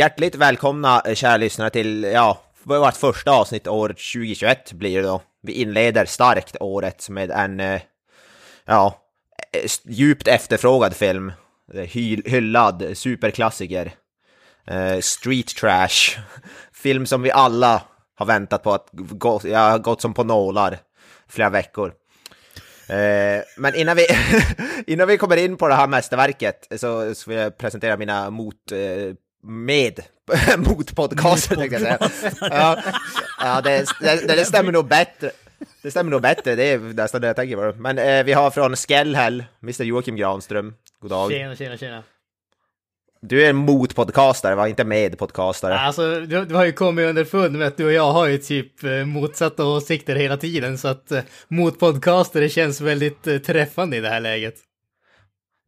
Hjärtligt välkomna eh, kära lyssnare till, ja, vårt första avsnitt år 2021 blir det då. Vi inleder starkt året med en, eh, ja, eh, djupt efterfrågad film. Hy hyllad superklassiker. Uh, Street Trash. Film som vi alla har väntat på att gå, ja, gått som på nålar flera veckor. Uh, men innan vi, innan vi kommer in på det här mästerverket så, så vill jag presentera mina mot uh, med motpodcaster tänkte jag säga. Ja, ja det, det, det, stämmer nog bättre. Det stämmer nog bättre, det är nästan det jag tänker på. Men eh, vi har från Skellhäll, Mr Joakim Granström. God dag. Tjena, tjena, tjena. Du är en motpodcastare, va? Inte medpodcastare. Alltså, du, du har ju kommit underfund med att du och jag har ju typ eh, motsatta åsikter hela tiden, så att eh, motpodcastare känns väldigt eh, träffande i det här läget.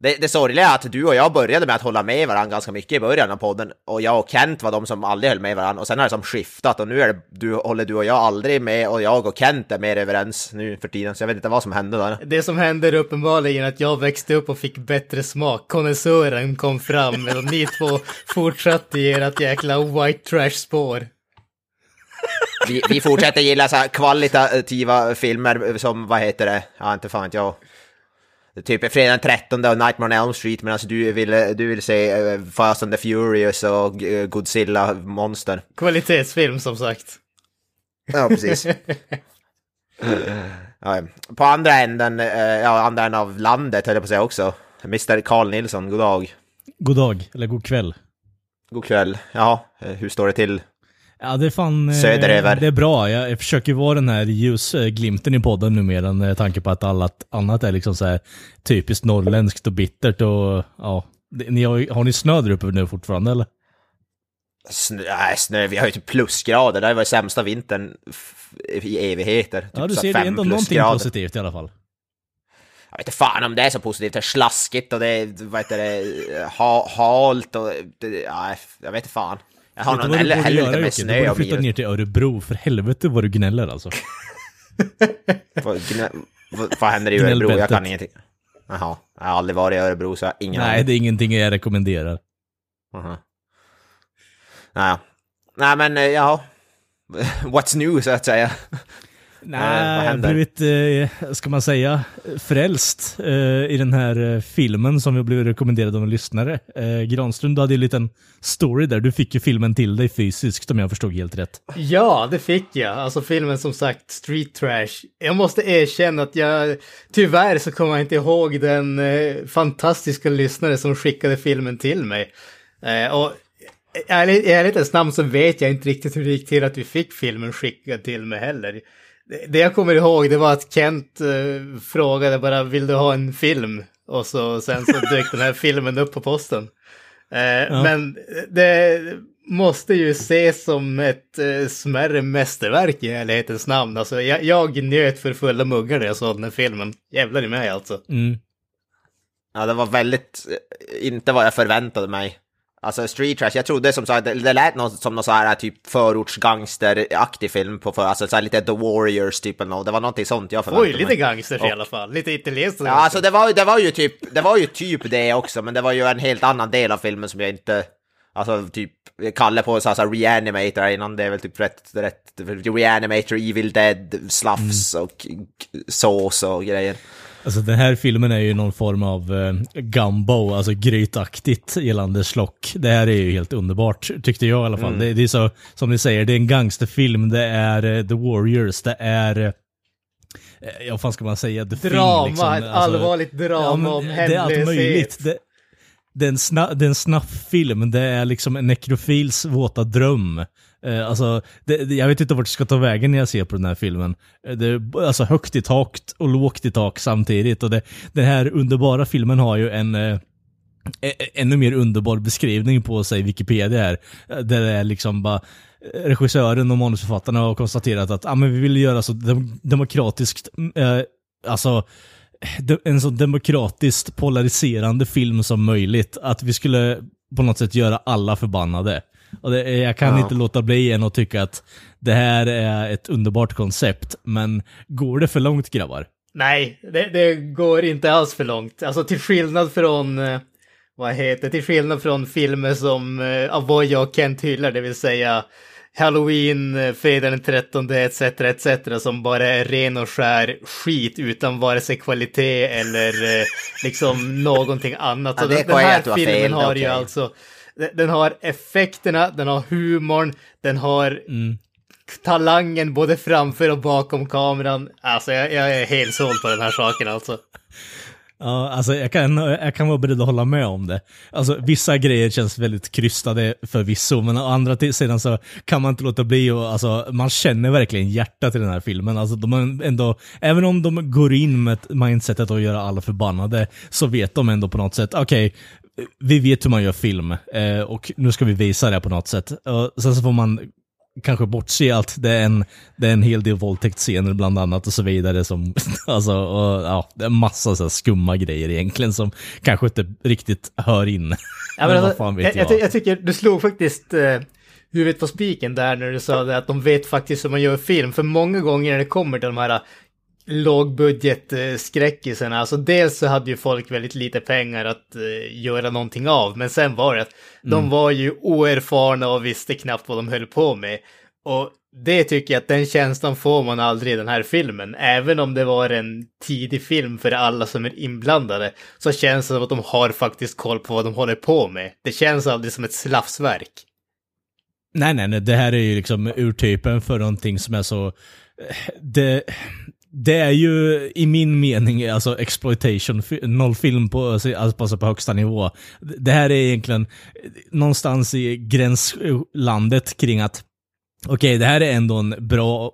Det, det sorgliga är att du och jag började med att hålla med varandra ganska mycket i början av podden. Och jag och Kent var de som aldrig höll med varandra. Och sen har det som skiftat. Och nu är det, du, håller du och jag aldrig med. Och jag och Kent är mer överens nu för tiden. Så jag vet inte vad som hände där. Det som hände är uppenbarligen att jag växte upp och fick bättre smak, konnässören kom fram och ni två fortsatte i ert jäkla white trash spår. Vi, vi fortsätter gilla så kvalitativa filmer som, vad heter det, ja inte fan jag Typ fredag den 13 och Nightmare on Elm Street medan du vill, du vill se uh, Fast and the Furious och uh, Godzilla Monster. Kvalitetsfilm som sagt. Ja, precis. ja, på andra änden, uh, ja, andra änden av landet höll jag på att säga också. Mr Carl Nilsson, god dag. God dag, eller god kväll. God kväll. Ja, hur står det till Ja, det är fan... Söderöver. Det är bra. Jag, jag försöker vara den här ljusglimten i podden numera med tanke på att allt annat är liksom så här typiskt norrländskt och bittert och ja. Ni har, har ni snö där uppe nu fortfarande eller? Snö, nej, snö, vi har ju typ plusgrader. Det här var sämsta vintern i evigheter. Typ ja, du ser det ändå någonting positivt i alla fall. Jag vet inte fan om det är så positivt. Det är slaskigt och det är, vad heter det, ha, halt och det, ja, jag vet inte fan. Jag har någon heller, heller lite med snö borde flytta ner till Örebro, för helvete vad du gnäller alltså. vad, gnä, vad, vad händer i Örebro? Jag kan ingenting. Jaha, jag har aldrig varit i Örebro så jag har ingen Nej, det är ingenting jag rekommenderar. Aha. Naja. Nej men, ja. What's new så att säga. Nej, jag har blivit, eh, ska man säga, frälst eh, i den här eh, filmen som vi blev rekommenderade av en lyssnare. Eh, Granström, du hade ju en liten story där. Du fick ju filmen till dig fysiskt om jag förstod helt rätt. Ja, det fick jag. Alltså filmen som sagt, Street Trash. Jag måste erkänna att jag, tyvärr så kommer jag inte ihåg den eh, fantastiska lyssnare som skickade filmen till mig. Eh, och i ärlighetens namn så vet jag inte riktigt hur det gick till att vi fick filmen skickad till mig heller. Det jag kommer ihåg det var att Kent uh, frågade bara vill du ha en film? Och så sen så dök den här filmen upp på posten. Uh, ja. Men det måste ju ses som ett uh, smärre mästerverk i ärlighetens namn. Alltså jag, jag njöt för fulla muggar när jag såg den här filmen. Jävlar i mig alltså. Mm. Ja, det var väldigt, inte vad jag förväntade mig. Alltså Street Trash, jag trodde som sagt, det, det lät något, som någon sån här typ förortsgangsteraktig film på för, alltså så lite The Warriors typ eller något. Det var någonting sånt jag förväntade mig. Oj, lite gangsters och, i alla fall. Lite italienskt. Ja, alltså det var, det var ju typ, det var ju typ det också, men det var ju en helt annan del av filmen som jag inte, alltså typ, Kalle på så här Reanimator innan, det är väl typ rätt, rätt, Reanimator, Evil Dead, Sluffs mm. och sås och grejer. Alltså den här filmen är ju någon form av uh, gumbo, alltså grytaktigt gällande slock. Det här är ju helt underbart, tyckte jag i alla fall. Mm. Det, det, är så, som ni säger, det är en gangsterfilm, det är uh, The Warriors, det är uh, Ja, vad fan ska man säga? The drama, liksom. ett alltså, allvarligt drama ja, om hemlöshet. Det är allt möjligt. Det, det, är en sna, det är en snafffilm, det är liksom en nekrofils våta dröm. Eh, alltså, det, jag vet inte vart jag ska ta vägen när jag ser på den här filmen. Eh, det är alltså högt i tak och lågt i tak samtidigt. Och det, den här underbara filmen har ju en, eh, e, e, ännu mer underbar beskrivning på sig Wikipedia här. Eh, där det är liksom bara eh, regissören och manusförfattarna har konstaterat att ah, men vi vill göra så dem demokratiskt, eh, alltså de- en så demokratiskt polariserande film som möjligt. Att vi skulle på något sätt göra alla förbannade. Och det, jag kan Ja. inte låta bli än att tycka att det här är ett underbart koncept, men går det för långt grabbar? Nej, det, det går inte alls för långt. Alltså till skillnad från, eh, vad heter till skillnad från filmer som eh, Avoya och Kent hyllar, det vill säga Halloween, eh, Fredag den 13 etc. etc. som bara är ren och skär skit utan vare sig kvalitet eller eh, liksom någonting annat. Ja, det den, här filmen fel, har okej. ju alltså, den, har effekterna, den har humorn, den har talangen både framför och bakom kameran. Alltså jag, jag är helt såld på den här saken alltså. Ja, alltså jag kan, jag kan vara beredd att hålla med om det. Alltså vissa grejer känns väldigt krystade förvisso, men å andra sidan så kan man inte låta bli och alltså man känner verkligen hjärtat i den här filmen. Alltså de ändå, även om de går in med mindsetet att göra alla förbannade, så vet de ändå på något sätt, okej, vi vet hur man gör film eh, och nu ska vi visa det på något sätt. Och sen så får man kanske bortse allt. Det är en, det är en hel del våldtäktsscener bland annat och så vidare som, alltså, och, ja, det är massa så skumma grejer egentligen som kanske inte riktigt hör in. Ja, men alltså, jag, jag? jag, ty- jag tycker du slog faktiskt eh, huvudet på spiken där när du sa det att de vet faktiskt hur man gör film. För många gånger när det kommer till de här lågbudget eh, skräckisarna, alltså dels så hade ju folk väldigt lite pengar att eh, göra någonting av, men sen var det att de var ju oerfarna och visste knappt vad de höll på med. Och det tycker jag att den känslan får man aldrig i den här filmen. Även om det var en tidig film för alla som är inblandade så känns det som att de har faktiskt koll på vad de håller på med. Det känns aldrig som ett slafsverk. Nej, nej, nej, det här är ju liksom urtypen för någonting som är så... Det, det är ju i min mening alltså exploitation, noll nollfilm på, alltså, alltså, alltså på högsta nivå. Det här är egentligen någonstans i gränslandet kring att okej, det här är ändå en bra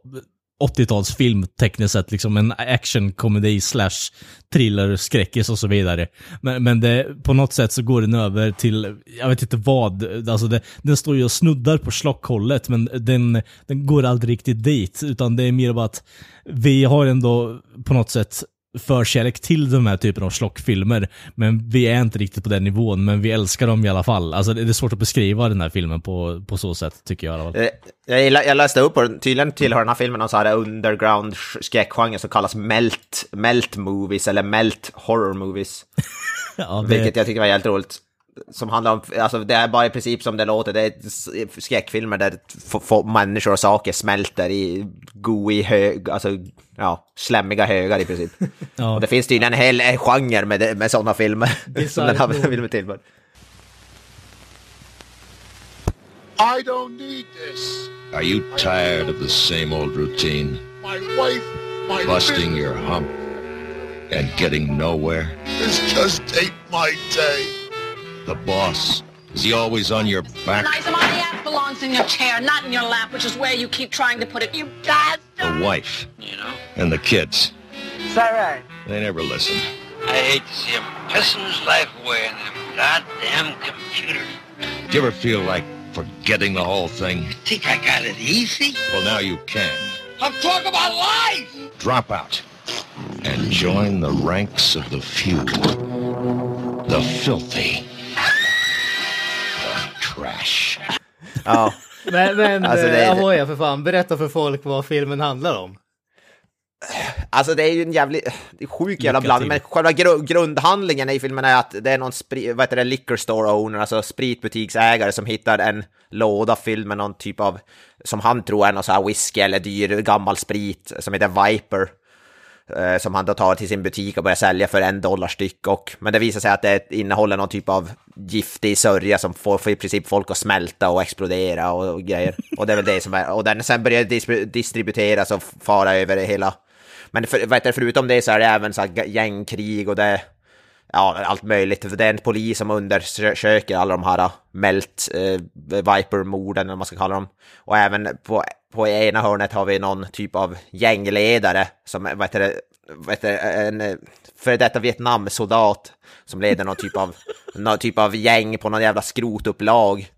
80-talsfilm tekniskt sett, liksom en actionkomedi slash thriller, skräckis och så vidare. Men, men det, på något sätt så går den över till, jag vet inte vad, alltså det, den står ju och snuddar på slockhållet, men den, den går aldrig riktigt dit, utan det är mer bara att vi har ändå på något sätt förkärlek till de här typen av slockfilmer, men vi är inte riktigt på den nivån, men vi älskar dem i alla fall. Alltså det är svårt att beskriva den här filmen på, på så sätt, tycker jag. Eh, Jag, jag läste upp, och tydligen tillhör den här filmen någon sån här underground sk- skräckgenre som kallas melt, melt movies eller melt horror movies. Ja, det- Vilket jag tycker var jävligt roligt. Som handlar om, alltså det är bara i princip som det låter, det är skräckfilmer där f- f- människor och saker smälter i gooey hög, alltså ja, slemmiga högar i princip. Ja. Och det finns tydligen en hel genre med, det- med sådana filmer. som den här filmen tillhör. I don't need this. Are you tired of the same old routine? My wife, my Busting your hump and getting nowhere? This just ain't my day. The boss, is he always on your back? Nice, my ass belongs in your chair, not in your lap, which is where you keep trying to put it. You bastard! The wife You know? and the kids, Is that right? they never listen. I hate to see him pissing his life away in them goddamn computers. Do you ever feel like forgetting the whole thing? Think I got it easy? Well, now you can. I'm talking about life! Drop out and join the ranks of the few. The filthy. The trash. Ja. Men, men Alltså, det är- Avoya för fan, berätta för folk vad filmen handlar om. Alltså det är ju en jävligt det är sjuk jävla blandning, men själva gru grundhandlingen i filmen är att det är någon spri, vad heter det, liquor store owner, alltså spritbutiksägare som hittar en låda fylld med någon typ av, som han tror är någon så här whisky eller dyr gammal sprit som heter Viper eh, Som han då tar till sin butik och börjar sälja för en dollar styck. Och, men det visar sig att det innehåller någon typ av giftig sörja som får, får i princip folk att smälta och explodera och, och grejer. Och det är väl det som är, och den sen börjar dis- distribueras och fara över det hela men för, vet du, förutom det så är det även så här gängkrig och det ja, allt möjligt. För det är en polis som undersöker alla de här eh, Melt eh, Viper-morden, eller vad man ska kalla dem. Och även på, på ena hörnet har vi någon typ av gängledare som vad heter det, vad heter det, en eh, före detta Vietnamsoldat som leder någon typ av, någon typ av gäng på någon jävla skrotupplag.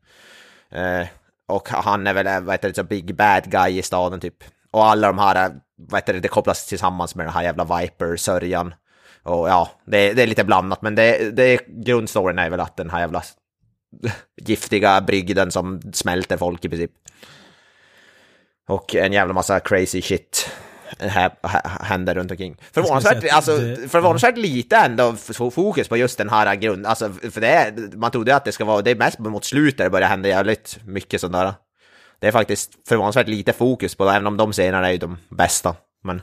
Eh, och han är väl, eh, vad heter det, så big bad guy i staden typ. Och alla de här, eh, vad heter det, det kopplas tillsammans med den här jävla Viper-sörjan. Och ja, det, det är lite blandat, men det, det, grundstoryn är väl att den här jävla giftiga brygden som smälter folk i princip. Och en jävla massa crazy shit händer runt omkring. Förvånansvärt, alltså, förvånansvärt lite ändå fokus på just den här grund, alltså för det är, man trodde att det ska vara, det är mest mot slutet det börjar hända jävligt mycket sådär. Det är faktiskt förvånansvärt lite fokus på det, även om de scenerna är ju de bästa. Men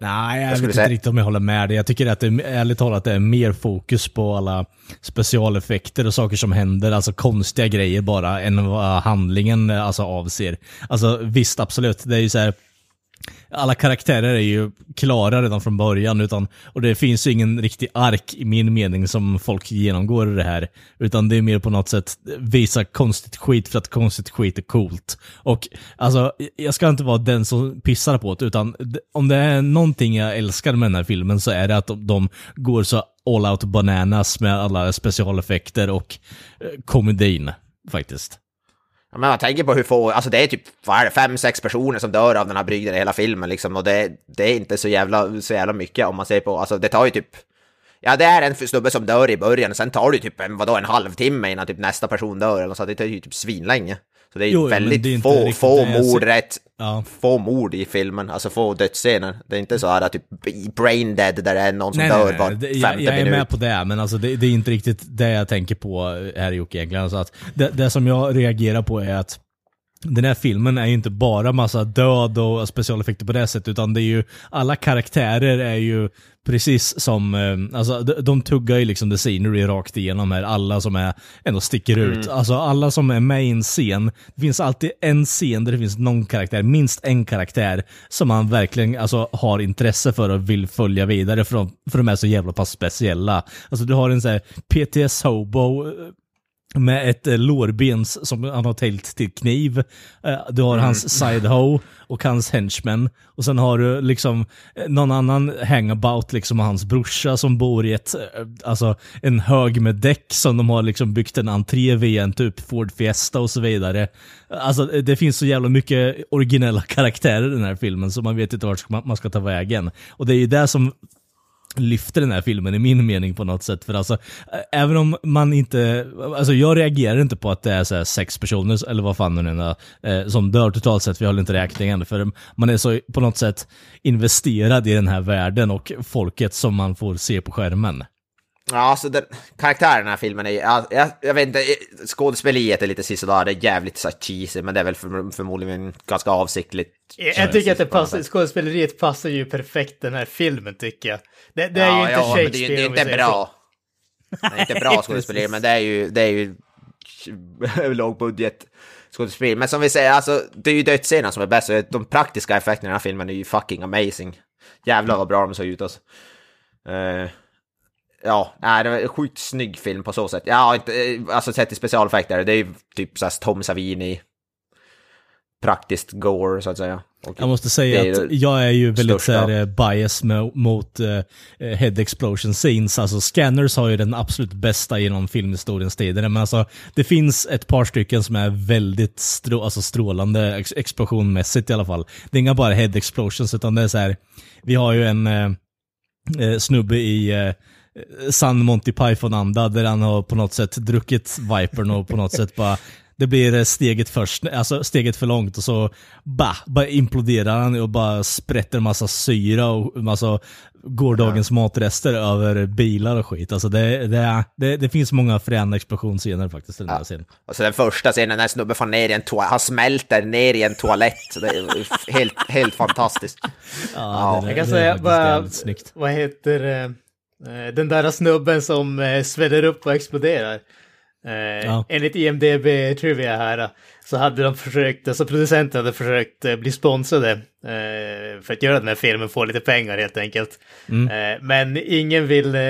Nej, jag, vet skulle inte säga- riktigt om jag håller med dig. Jag tycker att det är, ärligt talat, det är mer fokus på alla specialeffekter och saker som händer, alltså konstiga grejer bara, än vad handlingen alltså, avser. Alltså visst, absolut, det är ju så här, alla karaktärer är ju klara redan från början, utan, och det finns ju ingen riktig ark i min mening som folk genomgår i det här. Utan det är mer på något sätt visa konstigt skit för att konstigt skit är coolt. Och alltså, jag ska inte vara den som pissar på det, utan om det är någonting jag älskar med den här filmen så är det att de, går så all out bananas med alla specialeffekter och eh, komedin, faktiskt. Ja, men man tänker på hur få, alltså det är typ, vad är det, fem, sex personer som dör av den här brygden i hela filmen liksom, och det, det är inte så jävla, så jävla mycket om man ser på, alltså det tar ju typ, ja det är en snubbe som dör i början, och sen tar det ju typ en, vadå, en halvtimme innan typ nästa person dör, eller så det tar ju typ svinlänge. Så det är Jo, väldigt det är få, riktigt få jag mord, rätt, Ja. få mord i filmen, alltså få dödsscener. Det är inte så här typ brain dead där det är någon som dör var femte jag, jag är minut. med på det, men alltså det, det är inte riktigt det jag tänker på här Jocke egentligen. Alltså att det, det som jag reagerar på är att den här filmen är ju inte bara massa död och specialeffekter på det sättet, utan det är ju, alla karaktärer är ju precis som, eh, alltså de, tuggar ju liksom the scenery rakt igenom här, alla som är, ändå sticker ut. Alltså alla som är med i en scen, det finns alltid en scen där det finns någon karaktär, minst en karaktär, som man verkligen alltså, har intresse för och vill följa vidare för de, för de är så jävla pass speciella. Alltså du har en sån här PTS Hobo, eh, med ett eh, lårbens som han har täljt till kniv. Eh, Du har hans sidehoe och hans henchman. Och sen har du liksom eh, någon annan hangabout, liksom hans brorsa som bor i ett, eh, alltså en hög med däck som de har liksom byggt en entré via en typ Ford Fiesta och så vidare. Alltså eh, det finns så jävla mycket originella karaktärer i den här filmen så man vet inte vart man man ska ta vägen. Och det är ju det som lyfter den här filmen i min mening på något sätt. För alltså, även om man inte, alltså jag reagerar inte på att det är så här sex personer, eller vad fan nu är, eh, som dör totalt sett, vi håller inte räkningen. För man är så på något sätt investerad i den här världen och folket som man får se på skärmen. Ja, alltså den, karaktären i den här filmen är jag, jag, jag vet inte, skådespeleriet är lite sisådär, det är jävligt så cheesy, men det är väl för, förmodligen ganska avsiktligt. Jag, jag tycker att det passar, skådespeleriet passar ju perfekt den här filmen tycker jag. Det, det är ja, ju inte ja, Shakespeare det det är inte bra. Det är inte bra skådespeleri, men det är ju, det är ju lågbudget skådespeleri. Men som vi säger, alltså det är ju dödsscenen som är bäst, och de praktiska effekterna i den här filmen är ju fucking amazing. Jävlar vad bra de såg ut alltså. Eh, ja, nej, det var en sjukt snygg film på så sätt. Ja, inte, eh, alltså sett till specialeffekter, det är ju typ såhär Tom Savini, praktiskt gore så att säga. Och Jag måste säga att jag är ju väldigt så största. här, eh, bias mot eh, head explosion scenes. Alltså Scanners har ju den absolut bästa genom filmhistoriens tider. Men alltså det finns ett par stycken som är väldigt strå, alltså strålande ex explosionmässigt i alla fall. Det är inga bara head explosions utan det är så här. Vi har ju en eh, snubbe i eh, San Monty Python-anda där han har på något sätt druckit Vipern och på något sätt bara det blir eh, steget först, alltså steget för långt och så bah, bara imploderar han och bara sprätter en massa syra och massa gårdagens matrester över bilar och skit. Alltså det, det, det, det finns många fräna explosionsscener faktiskt i den här scenen. Alltså den första scenen när snubben får ner i en toalett, han smälter ner i en toalett. Det är helt, helt fantastiskt. Ja, Jag det, kan det är säga snyggt. vad heter eh, eh, den där snubben som eh, sväller upp och exploderar. Eh, Ja. Enligt IMDB Trivia här så hade de försökt, alltså producenten hade försökt eh, bli sponsrade eh, för att göra den här filmen, få lite pengar helt enkelt. Eh, men ingen vill eh,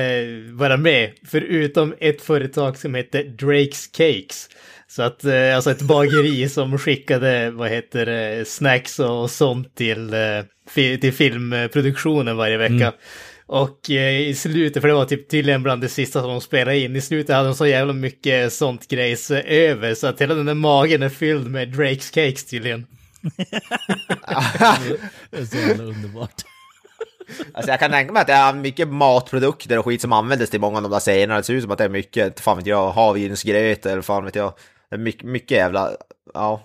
vara med, förutom ett företag som heter Drake's Cakes. Så att, eh, alltså ett bageri som skickade, vad heter det, snacks och sånt till, eh, till filmproduktionen varje vecka. Och eh, i slutet, för det var typ tydligen bland det sista som de spelade in, i slutet hade de så jävla mycket sånt grejs eh, över så att hela den där magen är fylld med Drake's Cakes tydligen. Det är så jävla underbart. Alltså jag kan tänka mig att det är mycket matprodukter och skit som användes till många av de där scenerna. Det ser ut som att det är mycket, fan vet jag, havregrynsgröt eller fan vet jag. Det är mycket, mycket jävla, ja.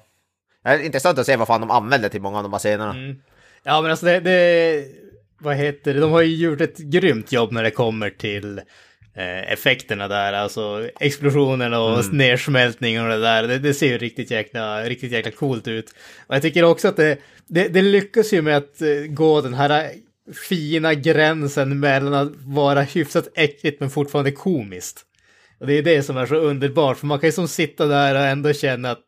Det är intressant att se vad fan de använder till många av de här scenerna. Ja men alltså det, det, vad heter det, de har ju gjort ett grymt jobb när det kommer till eh, effekterna där, alltså explosionerna och nersmältningen och det där, det, det ser ju riktigt jäkla, riktigt jäkla coolt ut. Och jag tycker också att det, det, det lyckas ju med att eh, gå den här fina gränsen mellan att vara hyfsat äckligt men fortfarande komiskt. Och det är det som är så underbart, för man kan ju som sitta där och ändå känna att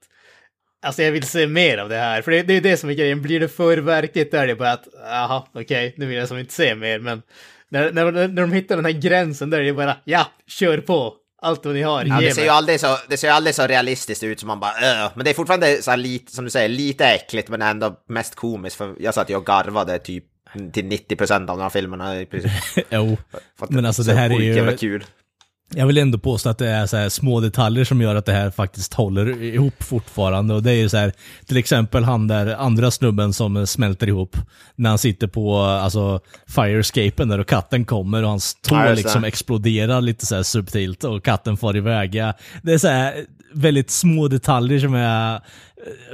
Alltså jag vill se mer av det här, för det, det är det som är grejen. Blir det för verkligt där är det bara att, jaha, okej, nu vill jag som inte se mer, men när, när, när de hittar den här gränsen där är det bara, ja, kör på, allt vad ni har, Ja, det ser ju aldrig så, det ser ju aldrig så realistiskt ut som man bara Öh. Men det är fortfarande så här lite, som du säger, lite äckligt men ändå mest komiskt. För jag satt ju och garvade typ till 90% av de här filmerna jo, men alltså så det här är ju... jävla kul. Jag vill ändå påstå att det är så små detaljer som gör att det här faktiskt håller ihop fortfarande. Och det är ju så här, till exempel han där andra snubben som smälter ihop när han sitter på alltså firescapen där och katten kommer och hans tå Ja, liksom exploderar lite så subtilt och katten far iväg. Det är så här väldigt små detaljer som är eh,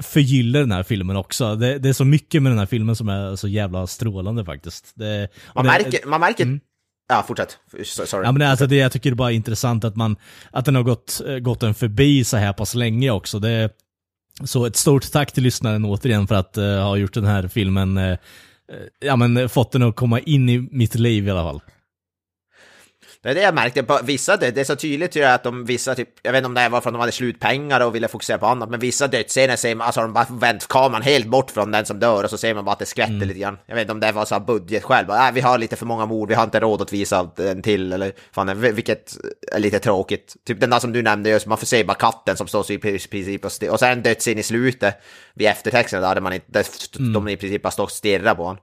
förgyller den här filmen också. Det, det är så mycket med den här filmen som är så jävla strålande faktiskt. Det, Man det- märker, man märker... Ja, fortsätt. Sorry. Ja men alltså, det, jag tycker det är bara intressant att man, att den har gått, eh, gått en förbi så här pass länge också. Det, så ett stort tack till lyssnaren återigen för att uh, ha gjort den här filmen, uh, ja men fått den att komma in i mitt liv i alla fall. Det är det jag märkte på vissa, det, är så tydligt tycker jag att de vissa typ, jag vet inte om det var för att de hade slutpengar och ville fokusera på annat, men vissa dödsscener ser man, alltså de bara vänt kameran helt bort från den som dör och så ser man bara att det skvätter Mm. lite grann. Jag vet inte om det var så här budgetskäl, bara, äh, vi har lite för många mord, vi har inte råd att visa en till, eller fan, vilket är lite tråkigt. Typ den där som du nämnde just, man får se bara katten som står i princip och, sti- och så är en dödsscen i slutet, vid eftertexten, där hade man inte, där Mm. de i princip bara står och stirrar på honom.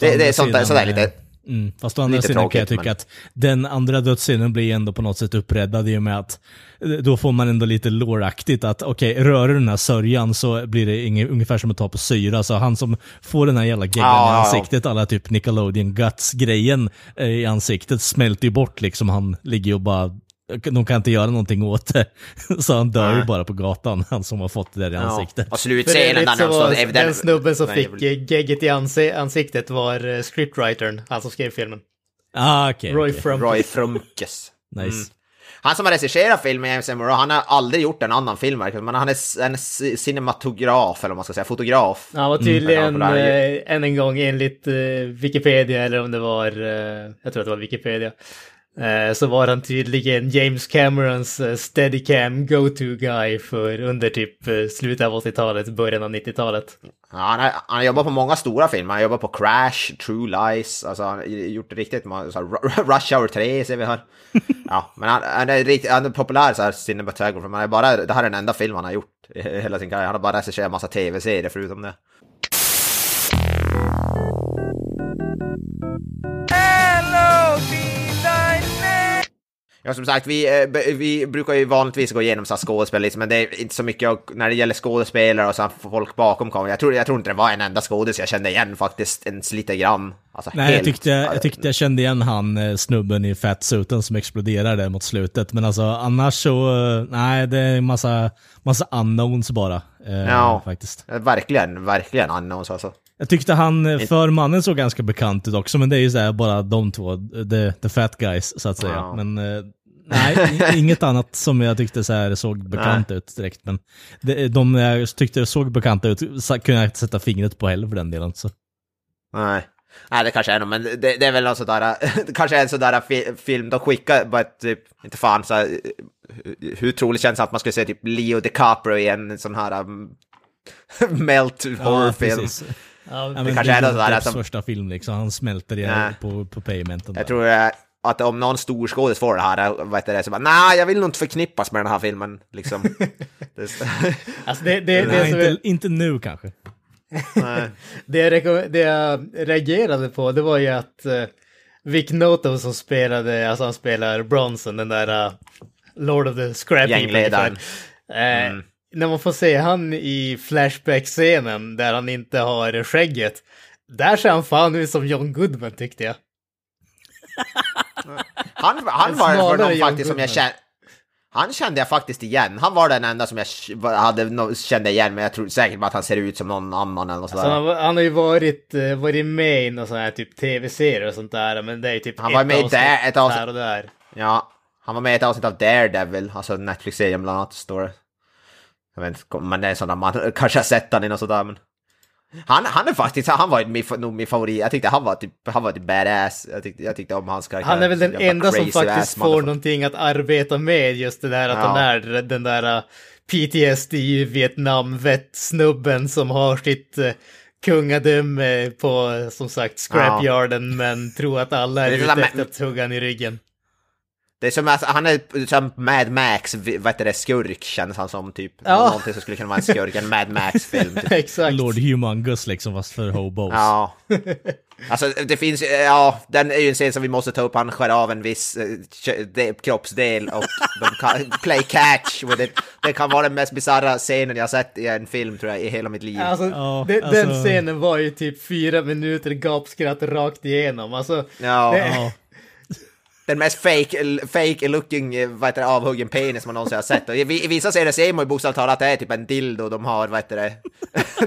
Det, det är sånt där, sådär eh, lite... Mm, fast å andra Lite sidan kan jag tycka men- att den andra dödsscenen blir ändå på något sätt uppräddad i och med att eh, då får man ändå lite låraktigt att okej, rör du den här sörjan så blir det inget, ungefär som att ta på syra. Så han som får den här jävla geggan Ja, i ansiktet, alla typ Nickelodeon Guts-grejen eh, i ansiktet smälter ju bort liksom. Han ligger ju och bara, de kan inte göra någonting åt det. Så han dör ju bara på gatan, han som har fått det där i Ja. ansiktet. Och För slutscenen när var den snubben som Nej, fick gegget i ansi- ansiktet var eh, scriptwritern, han som skrev filmen. Ah, okej. Roy okej. from... Roy Frumkes. Nice. Han som har regisserat filmen, James Emmerich, han har aldrig gjort en annan film, men han är en cinematograf, eller vad man ska säga, fotograf. Han var tydligen, Mm. Ja, eh, än en gång enligt eh, Wikipedia, eller om det var, jag tror att det var Wikipedia, så var han tydligen James Camerons eh, Steadicam go-to-guy för under typ eh, slutet av 80-talet, början av 90-talet. Ja, han, har, han har jobbat på många stora filmer, han har jobbat på Crash, True Lies, alltså han har gjort riktigt många, så Rush Hour 3 ser vi här. Ja, men han, han, är, riktigt, han är populär så här cinematographer, men det, är bara, det här är den enda film han har gjort hela sin karriär. Han har bara regisserat en massa tv-serier förutom det. Ja, som sagt, vi, eh, vi brukar ju vanligtvis gå igenom så skådespel, liksom, men det är inte så mycket och när det gäller skådespelare och så folk bakom kameran. Jag tror, jag tror inte det var en enda skådis jag kände igen faktiskt ens lite grann. Alltså, Nej, jag helt- tyckte, jag tyckte jag kände igen han eh, snubben i fatsuiten som exploderade mot slutet. Men alltså annars så, eh, nej det är massa, massa unknowns bara. Eh, Ja. Faktiskt. Verkligen, verkligen unknowns alltså. Jag tyckte han, eh, för mannen såg ganska bekant ut också, men det är ju så här bara de två, the, the fat guys så att säga. Ja. Men eh, nej, inget annat som jag tyckte så här såg bekant ut direkt. Men de jag tyckte såg bekanta ut kunde jag inte sätta fingret på heller för den delen. Så. Nej. Nej, det kanske är något, men det, det är väl någon sådär, det kanske är en sådär fi, film de skickar, bara typ, inte fan så här, hur troligt känns det att man skulle se typ Leo DiCaprio i en sån här um, melt horrorfilm. Ja, Ja, Det men kanske är något sådär Depps som- första film liksom, han smälter Nej. på, på pavementen. Jag där. tror eh, att om någon storskådis får det här, vad heter det, så bara nej, jag vill nog inte förknippas med den här filmen, liksom. det, Alltså det, det, det, Nej, som är, inte, inte nu kanske. nej. det, jag det jag reagerade på det var ju att uh, Vic Noto som spelade, alltså han spelar Bronson, den där uh, Lord of the Scrap Gängledaren. ungefär. Eh, När man får se han i Flashback-scenen där han inte har skägget, där ser han fan ut som John Goodman tyckte jag. Han, han var för någon John faktiskt som jag Goodman. kände... Han kände jag faktiskt igen. Han var den enda som jag hade, kände igen, men jag tror säkert bara att han ser ut som någon annan eller något Så sådär. han, har- han har ju varit, eh, varit med i någon sån här typ tv-serie och sånt där, men det är typ Han var med avsnitt där- ett avsnitt- där och där. Ja, han var med i ett avsnitt av Daredevil, alltså Netflix-serien bland annat, står det. Jag vet inte, men det är en sån där man kanske har sett han i något sådär, men... Han, han är faktiskt, han var min, nog min favorit. Jag tyckte han var typ, han var typ badass. Jag tyckte, jag tyckte om hans karaktär. Han är väl den enda som faktiskt får någonting att arbeta med, just det där att Ja. han är den där uh, PTSD Vietnam-vet-snubben som har sitt uh, kungadöme på, som sagt, scrapyarden, men tror att alla är är ute efter att hugga i ryggen. Det är som att han är som Mad Max, vad heter det, skurk känns han som typ. Ja. Någonting som skulle kunna vara en skurk, en Mad Max-film. Typ. Exakt. Lord Humungus liksom, fast för hobos. Ja. Alltså det finns ju- ja, den är ju en scen som vi måste ta upp, han skär av en viss eh, de, kroppsdel och de kan play catch with it. Det kan vara den mest bisarra scenen jag har sett i en film tror jag, i hela mitt liv. Alltså, Ja, det, alltså- Den scenen var ju typ fyra minuter gapskratt rakt igenom. Alltså, Ja. det, Ja. Den mest fake, fake looking, eh, vad heter det, avhuggen penis man någonsin har sett. Och i, vissa serier ser man ju bokstavligt talat att det är typ en dildo de har, vad heter det,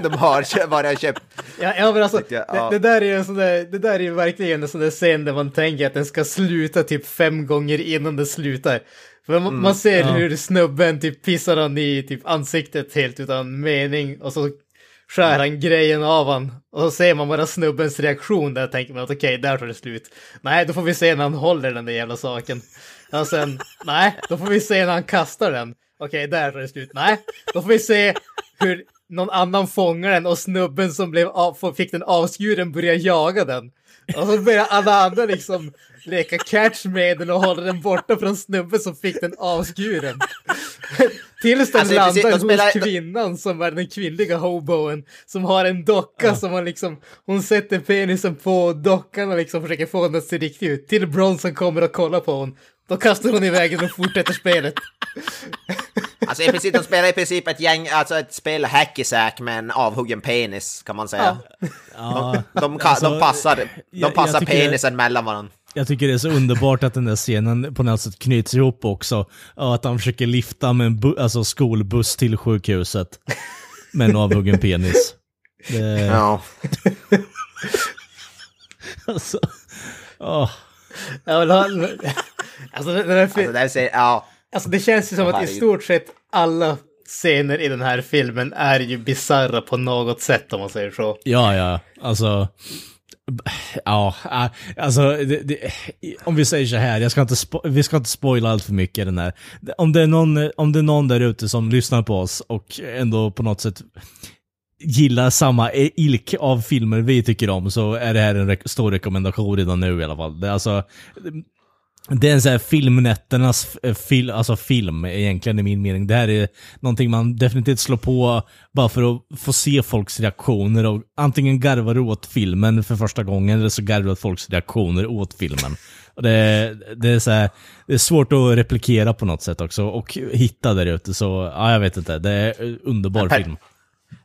de har kö- bara köpt. Ja, ja men alltså, jag, ja. det, det där är en sån där, det där är ju verkligen en sån där scen där man tänker att den ska sluta typ fem gånger innan den slutar. För man, man ser ja. hur snubben typ pissar han i typ ansiktet helt utan mening och så skär han grejen av han. Och så ser man bara snubbens reaktion där tänker man att okej, där tar det slut. Nej, då får vi se när han håller den där jävla saken. Och sen, nej, då får vi se när han kastar den. Okej, där tar det slut. Nej, då får vi se hur någon annan fångar den och snubben som blev av, fick den avskuren börjar jaga den. Och så börjar alla andra liksom leka catch med den och hålla den borta från snubben som fick den avskuren. Tills den Alltså, i landar de spelar- hos kvinnan som är den kvinnliga hoboen som har en docka som man liksom, hon sätter penisen på dockan och liksom försöker få den att se riktig ut. Till Bronson kommer och kollar på hon. Då kastar hon iväg den och fortsätter spelet. Alltså i princip, de spelar i princip ett gäng, alltså ett spel hacky sack med en avhuggen penis kan man säga. Ja, De, alltså, de passar, de jag- passar jag tycker- penisen mellan varandra. Jag tycker det är så underbart att den där scenen på något sätt knyts ihop också. Och att han försöker lifta med en bu- alltså skolbuss till sjukhuset. Med en avhuggen penis. Det, Ja. alltså, åh. Ja, men han- Alltså, det, det, där, Alltså, det, ja. alltså det känns ju som att i stort sett alla scener i den här filmen är ju bisarra på något sätt om man säger så. Ja, ja, alltså. Ja, äh, alltså det, det, om vi säger så här, jag ska inte spo- vi ska inte spoila allt för mycket den här. Om det är någon, om det är någon där ute som lyssnar på oss och ändå på något sätt gillar samma ilk av filmer vi tycker om så är det här en re- stor rekommendation redan nu i alla fall. Det alltså, det är en sån här filmnätternas f- fil, alltså film egentligen i min mening. Det här är någonting man definitivt slår på bara för att få se folks reaktioner och antingen garvar du åt filmen för första gången eller så garvar du åt folks reaktioner åt filmen. Och det, det, är så här, det är svårt att replikera på något sätt också och hitta där ute så, ja jag vet inte, det är en underbar per- film.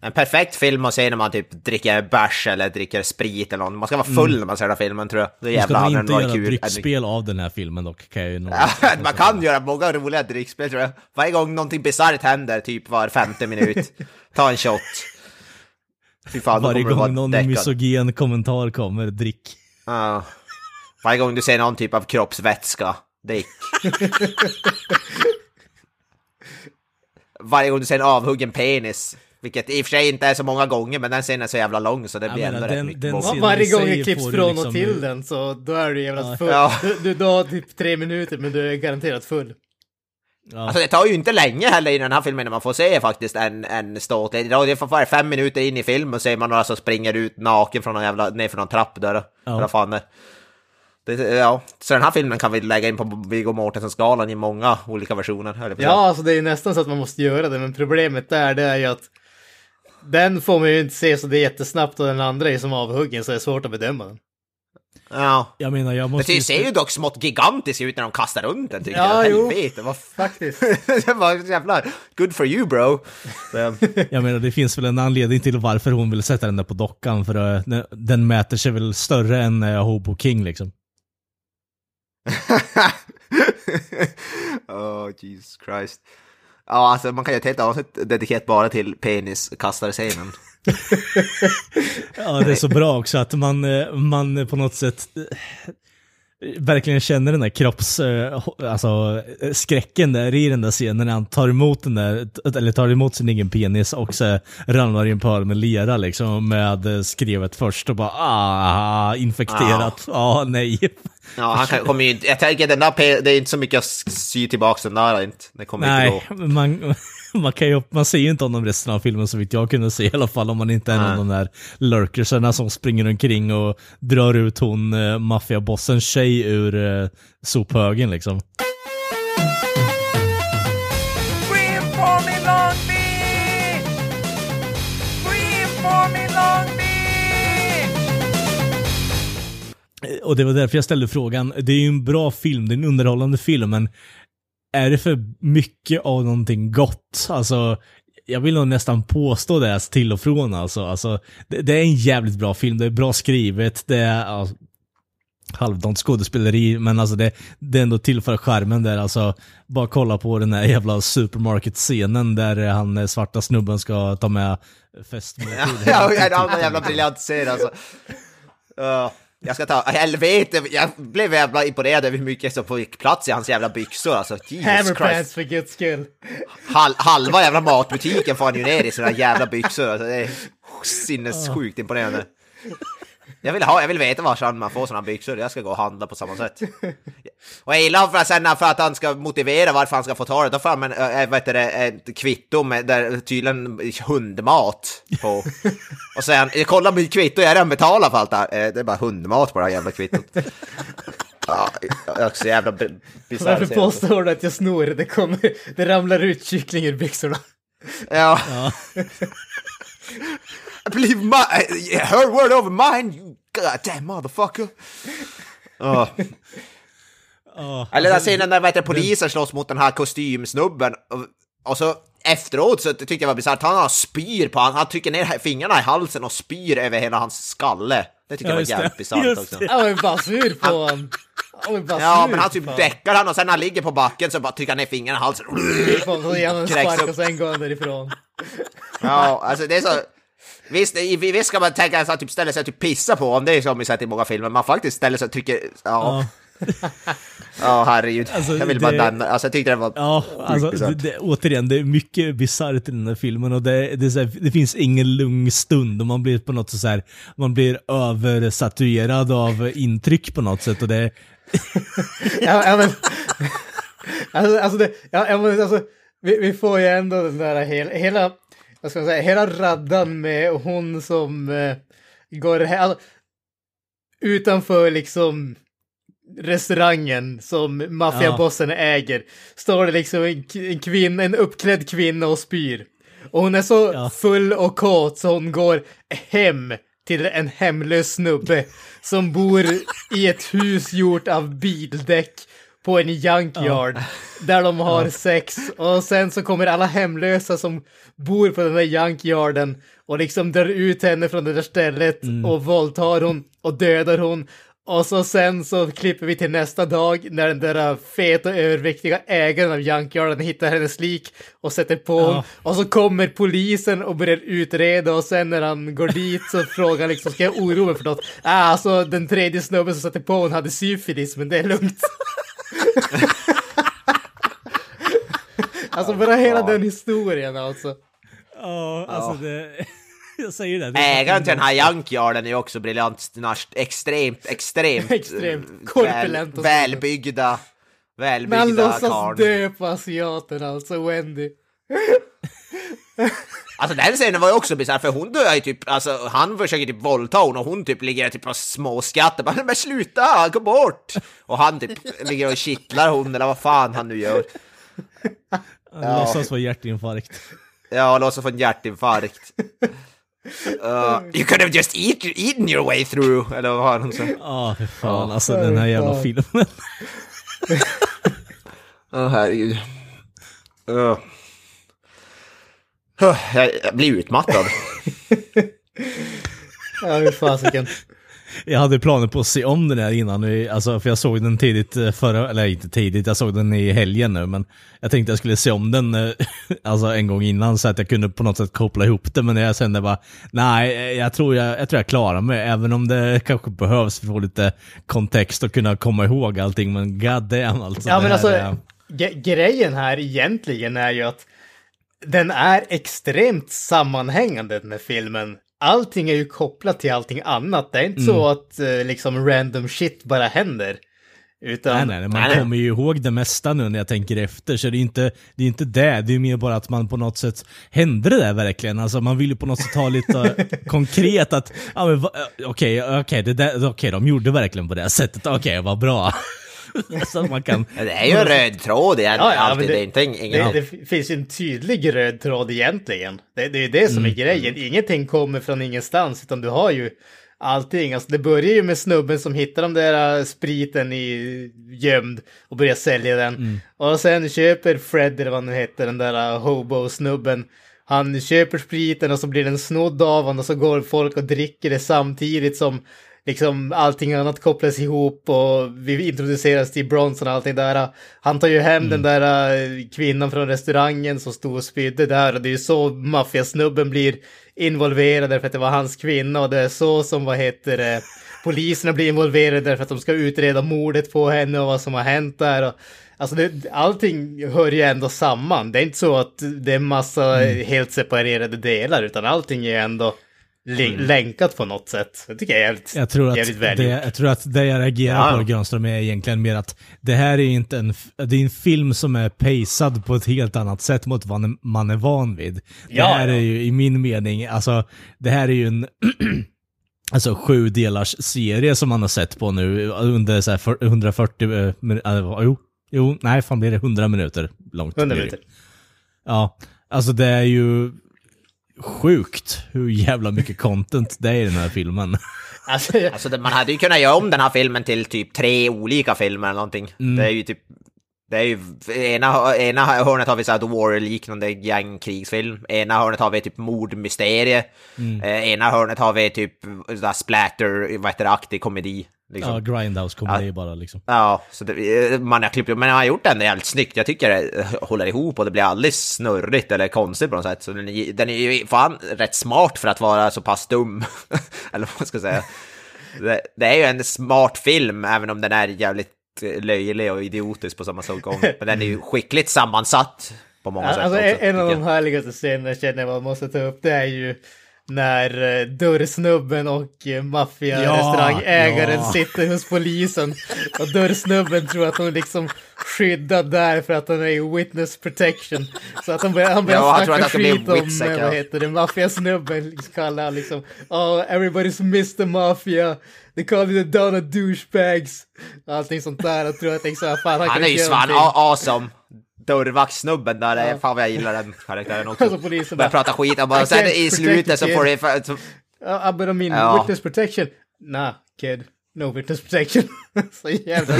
En perfekt film att se när man typ dricker bärs eller dricker sprit eller något. Man ska vara full när man ser den här filmen tror jag. Då ska jävlar hade den varit göra kul. dryckspel av den här filmen dock, kan jag ju man kan göra många roliga drickspel tror jag. Varje gång någonting bisarrt händer, typ var femte minut, ta en shot. Fy fan, Varje du gång någon däckad. misogen kommentar kommer, drick. Ja. Varje gång du ser någon typ av kroppsvätska, drick. Varje gång du ser en avhuggen penis, Vilket i och för sig inte är så många gånger, men den scenen är så jävla lång så det blir ändå den- rätt mycket den Varje gång det klipps från liksom- och till den så då är du jävla full. Ja. Du, du, du har typ tre minuter men du är garanterat full. Ja. Alltså det tar ju inte länge heller i den här filmen när man får se faktiskt en, en ståtlig. Det är för fem minuter in i filmen och ser man några som springer ut naken från någon jävla, ner för någon trapp där. Ja. Vad fan det, det, ja, så den här filmen kan vi lägga in på Viggo Mortensen-skalan i många olika versioner. Ja, alltså det är nästan så att man måste göra det, men problemet där det är ju att den får man ju inte se så det är jättesnabbt och den andra är som avhuggen så det är svårt att bedöma den. ja. Jag menar, jag Men måste... det ser ju dock smått gigantiskt ut när de kastar runt den tycker Ja, jag. jo. Helvete, vad Faktiskt. det var jävlar, good for you bro. Jag menar, det finns väl en anledning till varför hon vill sätta den där på dockan, för uh, den- den mäter sig väl större än uh, Hobo King liksom. oh Jesus Christ. Ja, alltså man kan ju ta ett avsnitt dedikerat bara till peniskastarscenen. Ja, det är så bra också att man, eh, man på något sätt eh, verkligen känner den där kropps, eh, alltså eh, skräcken där i den där scenen när han tar emot den där, eller tar emot sin egen penis och så ramlar i en pöl med lera liksom med eh, skrevet först och bara ah, infekterat, ah, nej. Ja, han kan, kommer ju inte, jag tänker den där, det är inte så mycket att sy tillbaka den där inte. Det kommer inte Nej, gå. man, man, kan ju, man ser ju inte honom resten av filmen så vitt jag kunde se i alla fall om man inte är någon av de där lurkersarna som springer omkring och drar ut hon uh, maffiabossens tjej ur uh, sophögen liksom. Eh, Och det var därför jag ställde frågan. Det är ju en bra film, det är en underhållande film, men är det för mycket av någonting gott? Alltså, jag vill nog nästan påstå det till och från alltså. alltså det, det är en jävligt bra film, det är bra skrivet, det är alltså, halvdant skådespeleri, men alltså det, det är ändå tillför skärmen där alltså. Bara kolla på den här jävla supermarket-scenen där han eh, svarta snubben ska ta med festmåltid. Ja, en jävla briljant scen alltså. Ja, jag ska ta, helvete, jag blev jävla imponerad över hur mycket som fick plats i hans jävla byxor alltså. Jesus Christ. för guds skull. Hal, halva jävla matbutiken får han ju ner i sina jävla byxor. Alltså, det är sinnessjukt imponerande. Jag vill, ha, jag vill veta var man får sådana byxor, jag ska gå och handla på samma sätt. Och jag gillar för att, sen för att han ska motivera varför han ska få ta det, då får han äh, heter det, ett kvitto med där tydligen hundmat på. Och sen, kolla mitt kvitto, jag har redan betalat för allt det här. Eh, Det är bara hundmat på det här jävla kvittot. Ja, jag är så jävla bisarr. Varför påstår du att jag snor? Det, kommer, det ramlar ut kyckling ur byxorna. Ja. I believe my, her word over mine, you goddamn motherfucker. Oh. Ja, Eller den scenen där vet polisen slåss mot den här kostymsnubben. Och, och så efteråt så tyckte jag var bisarrt, han har spyr på han, han trycker ner fingrarna i halsen och spyr över hela hans skalle. Det tycker Ja, jag var jävligt bisarrt också. Jag var ju bara sur på honom. Ja, men han typ däckar han och sen när han ligger på backen så bara trycker han ner fingrarna i halsen. Så ger han en spark och sen går han därifrån. Ja, alltså det är så... Visst, i- visst ska man tänka sig att typ ställa sig och typ pissa på om det är som vi sett i många filmer. Man faktiskt ställer sig och trycker... Ja, ja herregud. Alltså, jag vill bara det- nämna, alltså jag tyckte det var... Ja, alltså, det, det, återigen, det är mycket bisarrt i den här filmen och det, det, här, det finns ingen lugn stund och man blir på något så här, man blir översatuerad av intryck på något sätt och det, Ja, ja men... Alltså, alltså, det, ja, ja, men alltså vi, vi får ju ändå den där hela, hela, vad ska man säga, hela raddan med hon som eh, går här, utanför liksom restaurangen som maffiabossen äger, står det liksom en, en kvinna, en uppklädd kvinna och spyr. Och hon är så Ja. full och kåt så hon går hem till en hemlös snubbe som bor i ett hus gjort av bildäck på en junkyard där de har sex och sen så kommer alla hemlösa som bor på den där junkyarden och liksom drar ut henne från det där stället och våldtar hon och dödar hon och så sen så klipper vi till nästa dag när den där feta överviktiga ägaren av junkyarden hittar hennes lik och sätter på hon. Och så kommer polisen och börjar utreda och sen när han går dit så frågar han liksom ska jag oroa mig för något? Ah, alltså den tredje snubben som satte på hon hade syfilis men det är lugnt. alltså bara hela den historien alltså. Ja, alltså det... Jag säger det. Ägaren till den här junkyarden är också briljant. Extremt, extremt... Extremt eh, korpulent och väl, så. välbyggda, Men han välbyggda låtsas karln. dö på asiaten alltså, Wendy. Alltså den scenen var ju också bisarr, för hon dör ju typ, alltså han försöker typ våldta hon och hon typ ligger typ och småskrattar bara men sluta, gå bort! Och han typ ligger och kittlar hon eller vad fan han nu gör. Han låtsas vara hjärtinfarkt. Ja, låtsas få en hjärtinfarkt. Uh, you could have just eat, eaten your way through, eller vad var hon sa? Ja, fy fan alltså den här jävla fan. filmen. Åh herregud. Uh. Jag, blir utmattad. Ja, hur fasiken. Jag hade planer på att se om den här innan, alltså, för jag såg den tidigt eh, förra, eller inte tidigt, jag såg den i helgen nu, men jag tänkte jag skulle se om den eh, alltså en gång innan så att jag kunde på något sätt koppla ihop det, men jag kände bara, nej, eh, jag tror jag, jag tror jag klarar mig, även om det kanske behövs för att få lite kontext och kunna komma ihåg allting, men god damn alltså. Ja, men alltså, är- grejen här egentligen är ju att den är extremt sammanhängande den här filmen. Allting är ju kopplat till allting annat. Det är inte så att eh, liksom random shit bara händer. Utan, Nej, nej, man Nej, kommer ju ihåg det mesta nu när jag tänker efter, så det är inte det, är inte det. det är mer bara att man på något sätt, hände det där verkligen? Alltså man vill ju på något sätt ha lite konkret att, ja men va- okej, okej, det där- okej, de gjorde verkligen på det sättet, okej, vad bra. så att man kan, Det är ju en röd tråd igen, Ja, ja, alltid. Det, det- är inte ingen... Det, det finns ju en tydlig röd tråd egentligen. Det, det är det som är grejen. Ingenting kommer från ingenstans, utan du har ju allting. Alltså det börjar ju med snubben som hittar de där äh, spriten i gömd och börjar sälja den. Och sen köper Fred, eller vad han nu heter, den där äh, hobo-snubben. Han köper spriten och så blir den snodd av honom och så går folk och dricker det samtidigt som liksom allting annat kopplas ihop och vi introduceras till Bronson och allting där. Han tar ju hem den där äh, kvinnan från restaurangen som stod och spydde där och det är ju så maffiasnubben blir involverad därför att det var hans kvinna och det är så som, vad heter det, poliserna blir involverade därför att de ska utreda mordet på henne och vad som har hänt där. Och, alltså det, allting hör ju ändå samman. Det är inte så att det är massa helt separerade delar utan allting är ändå länkat på något sätt. Det tycker jag är jävligt, jag tror att, jävligt det, jag tror att det jag reagerar Ja. på Granström är egentligen mer att det här är inte en, det är en film som är pacad på ett helt annat sätt mot vad man- är van vid. Det Ja, här ja. är ju i min mening, alltså det här är ju en Alltså sju delars serie som man har sett på nu under så här för- 140 eh, äh, jo, jo, nej fan blir det 100 minuter långt. 100 blir det. minuter. Ja, alltså det är ju sjukt hur jävla mycket content det är i den här filmen. Alltså, Alltså man hade ju kunnat göra om den här filmen till typ tre olika filmer eller någonting. Det är ju typ... Det är ju... Ena, ena hörnet har vi såhär The War-liknande gängkrigsfilm. Ena hörnet har vi typ mordmysterie. Eh, ena hörnet har vi typ sådär splatter, vad heter det, komedi. Liksom. Ja, Ja. Grindhouse komedi bara liksom. så det, man har klippt men man har gjort den jävligt snyggt. Jag tycker det håller ihop och det blir aldrig snurrigt eller konstigt på något sätt. Så den den är ju fan rätt smart för att vara så pass dum. eller vad man ska säga. Det, det är ju en smart film, även om den är jävligt eh, löjlig och idiotisk på samma gång. Men den är ju skickligt sammansatt på många sätt Alltså också. en, av de härligaste scenerna känner jag man måste ta upp, det är ju när eh, dörrsnubben och eh, maffiarestaurangägaren Ja, ja. sitter hos polisen och dörrsnubben tror att hon liksom skyddad där för att han är i witness protection. Så att han börjar, han börjar Ja, snacka skit om, eh, ja. vad heter det, maffiasnubben kallar han liksom, oh everybody's Mr. Mafia, they call me the Donna douchebags. Allting sånt där och tror att liksom, fan han, Han är ju svan awesome. Dörrvaktssnubben där, är fan vad jag gillar den karaktären också. Alltså, polisen bara, prata skit och bara, I sen i slutet så får det... så- Ja, uh, but I mean, Ja. witness protection. Nah, kid. No witness protection. så jävla.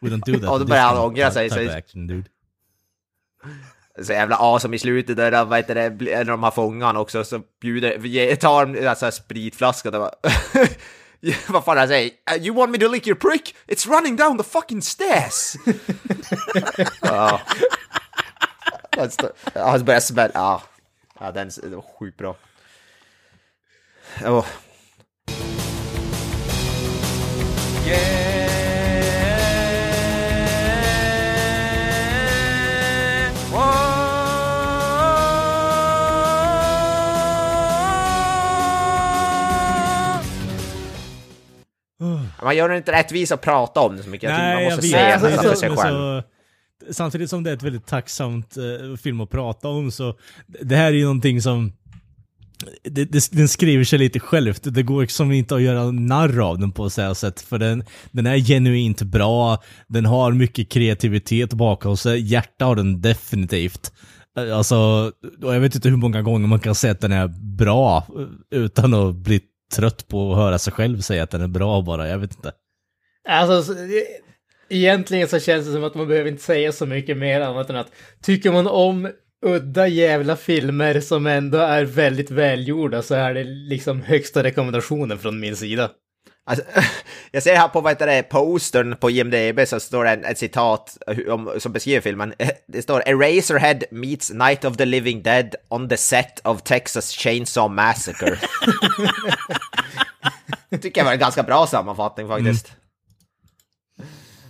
We don't do that. Ja, då börjar han ångra sig, så- of action, dude. Så jävla awesome i slutet där, vad heter det, när de har fångat honom också, så bjuder, tar de alltså, spritflaska och bara... Vad fan han säger? "Uh, You want me to lick your prick? It's running down the fucking stairs! ja. Han stå- ja, Han börjar smälla, ja. Ja, den det var sjukt bra. Oh. Man gör det inte rättvis att prata om det så mycket. Jag man Nej, jag måste vet. se Alltså, det alltså, för sig själv. så, samtidigt som det är ett väldigt tacksamt eh, film att prata om så det här är ju någonting som det, det, den skriver sig lite självt. Det går liksom inte att göra narr av den på så här sätt. För den, den är genuint bra, den har mycket kreativitet bakom sig, hjärta har den definitivt. Eh, Alltså, jag vet inte hur många gånger man kan säga att den är bra eh, utan att bli trött på att höra sig själv säga att den är bra bara, jag vet inte. Alltså, egentligen så känns det som att man behöver inte säga så mycket mer annat än att tycker man om udda jävla filmer som ändå är väldigt välgjorda så är det liksom högsta rekommendationen från min sida. Alltså, jag ser här på vad heter det, postern på IMDB så står det en, ett citat om, som beskriver filmen. Det står Eraserhead meets Night of the Living Dead on the set of Texas Chainsaw Massacre. Tycker jag var en ganska bra sammanfattning faktiskt.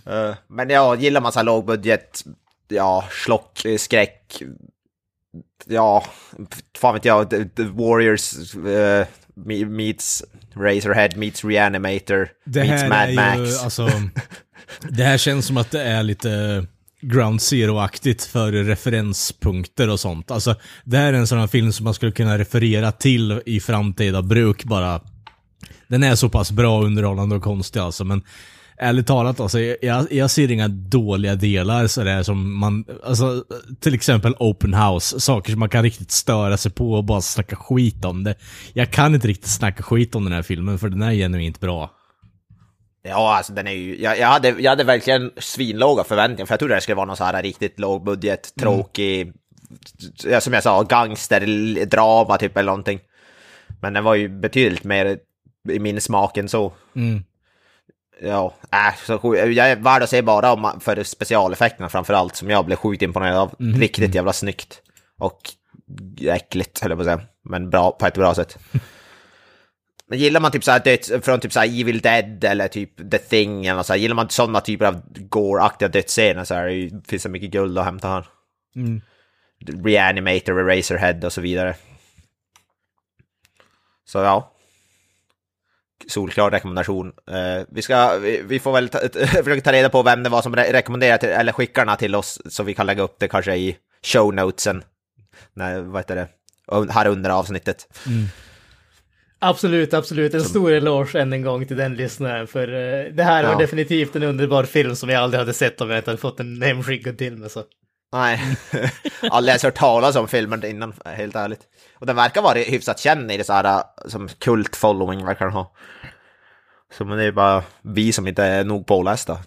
Eh, men ja, gillar man så här lågbudget, ja, slock, eh, skräck, ja, fan vet jag, Warriors me- meets Razorhead meets Reanimator Det meets Mad Max. ju, alltså, det här känns som att det är lite Ground Zero-aktigt för referenspunkter och sånt. Alltså, det här är en sån här film som man skulle kunna referera till i framtida bruk bara. Den är så pass bra, underhållande och konstig alltså, men ärligt talat alltså, jag, jag ser inga dåliga delar sådär som man, alltså till exempel Open House, saker som man kan riktigt störa sig på och bara snacka skit om det. Jag kan inte riktigt snacka skit om den här filmen för den är genuint bra. Ja, alltså den är ju, jag, jag, hade, jag hade verkligen svinlåga förväntningar, för jag trodde det skulle vara någon så här riktigt lågbudget, tråkig, ja, som jag sa, gangsterdrama typ eller någonting. Men den var ju betydligt mer i min smak än så. Mm. Ja, äh, så jag är värd att se bara om för specialeffekterna framförallt, som jag blev sjukt imponerad av. Riktigt jävla snyggt. Och äckligt, höll jag på att säga. Men bra, på ett bra sätt. Men gillar man typ såhär döds, från typ såhär Evil Dead eller typ The Thing eller så här, gillar man sådana typer av gore-aktiga dödsscener så här, det finns det mycket guld att hämta här. Mm. Reanimator, Eraserhead och så vidare. Så ja. Solklar rekommendation. Eh, vi, ska, vi, vi får väl ta, försöka ta reda på vem det var som re rekommenderade till, eller skickar till oss så vi kan lägga upp det kanske i show notesen. Nej, vad heter det? Här under avsnittet. Absolut, absolut. En stor eloge än en gång till den lyssnaren. För eh, det här var Ja. definitivt en underbar film som jag aldrig hade sett om jag inte hade fått den hemskickad till mig. Så. Nej, aldrig ens hört talas om filmen innan, helt ärligt. Och den verkar vara hyfsat känd i det så här som kult-following verkar den ha. Så men det är bara vi som inte är nog pålästa.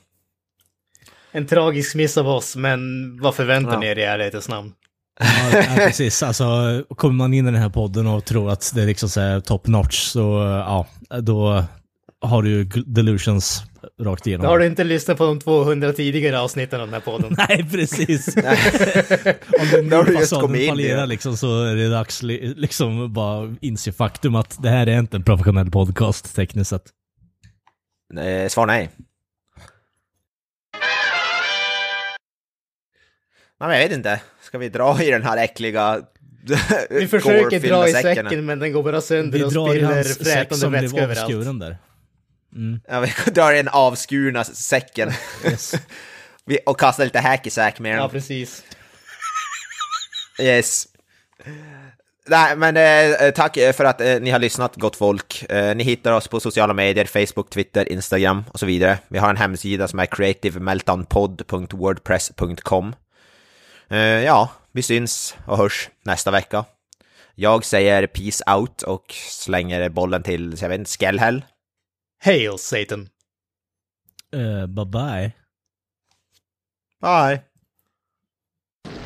En tragisk miss av oss, men vad förväntar Ja. ni er i ärlighetens namn? Ja, ja, precis. Alltså, kommer man in i den här podden och tror att det är liksom så här top notch så, ja, då har du ju delusions rakt igenom. Då har du inte lyssnat på de 200 tidigare avsnitten av den här podden. Nej, precis. Om den just fasaden fallerar liksom så är det dags li- liksom bara inse faktum att det här är inte en professionell podcast tekniskt sett. Eh, Svar nej. Nej, men jag vet inte. Ska vi dra i den här äckliga Vi försöker dra i säcken? men den går bara sönder Vi och drar i spiller hans säck frätande som blev vätska överallt. avskuren där. Ja, vi drar den avskurna säcken. vi, och kastar lite hacky sack med den. Ja, precis. Yes. Nej, men eh, tack eh, för att eh, ni har lyssnat, gott folk. Eh, ni hittar oss på sociala medier, Facebook, Twitter, Instagram och så vidare. Vi har en hemsida som är creativemeltdownpod.wordpress.com. Eh, ja, vi syns och hörs nästa vecka. Jag säger peace out och slänger bollen till, jag vet inte, Skellhäll. Hail Satan. Uh, bye bye. Bye!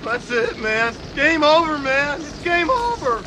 That's it, man. Game over, man. It's game over.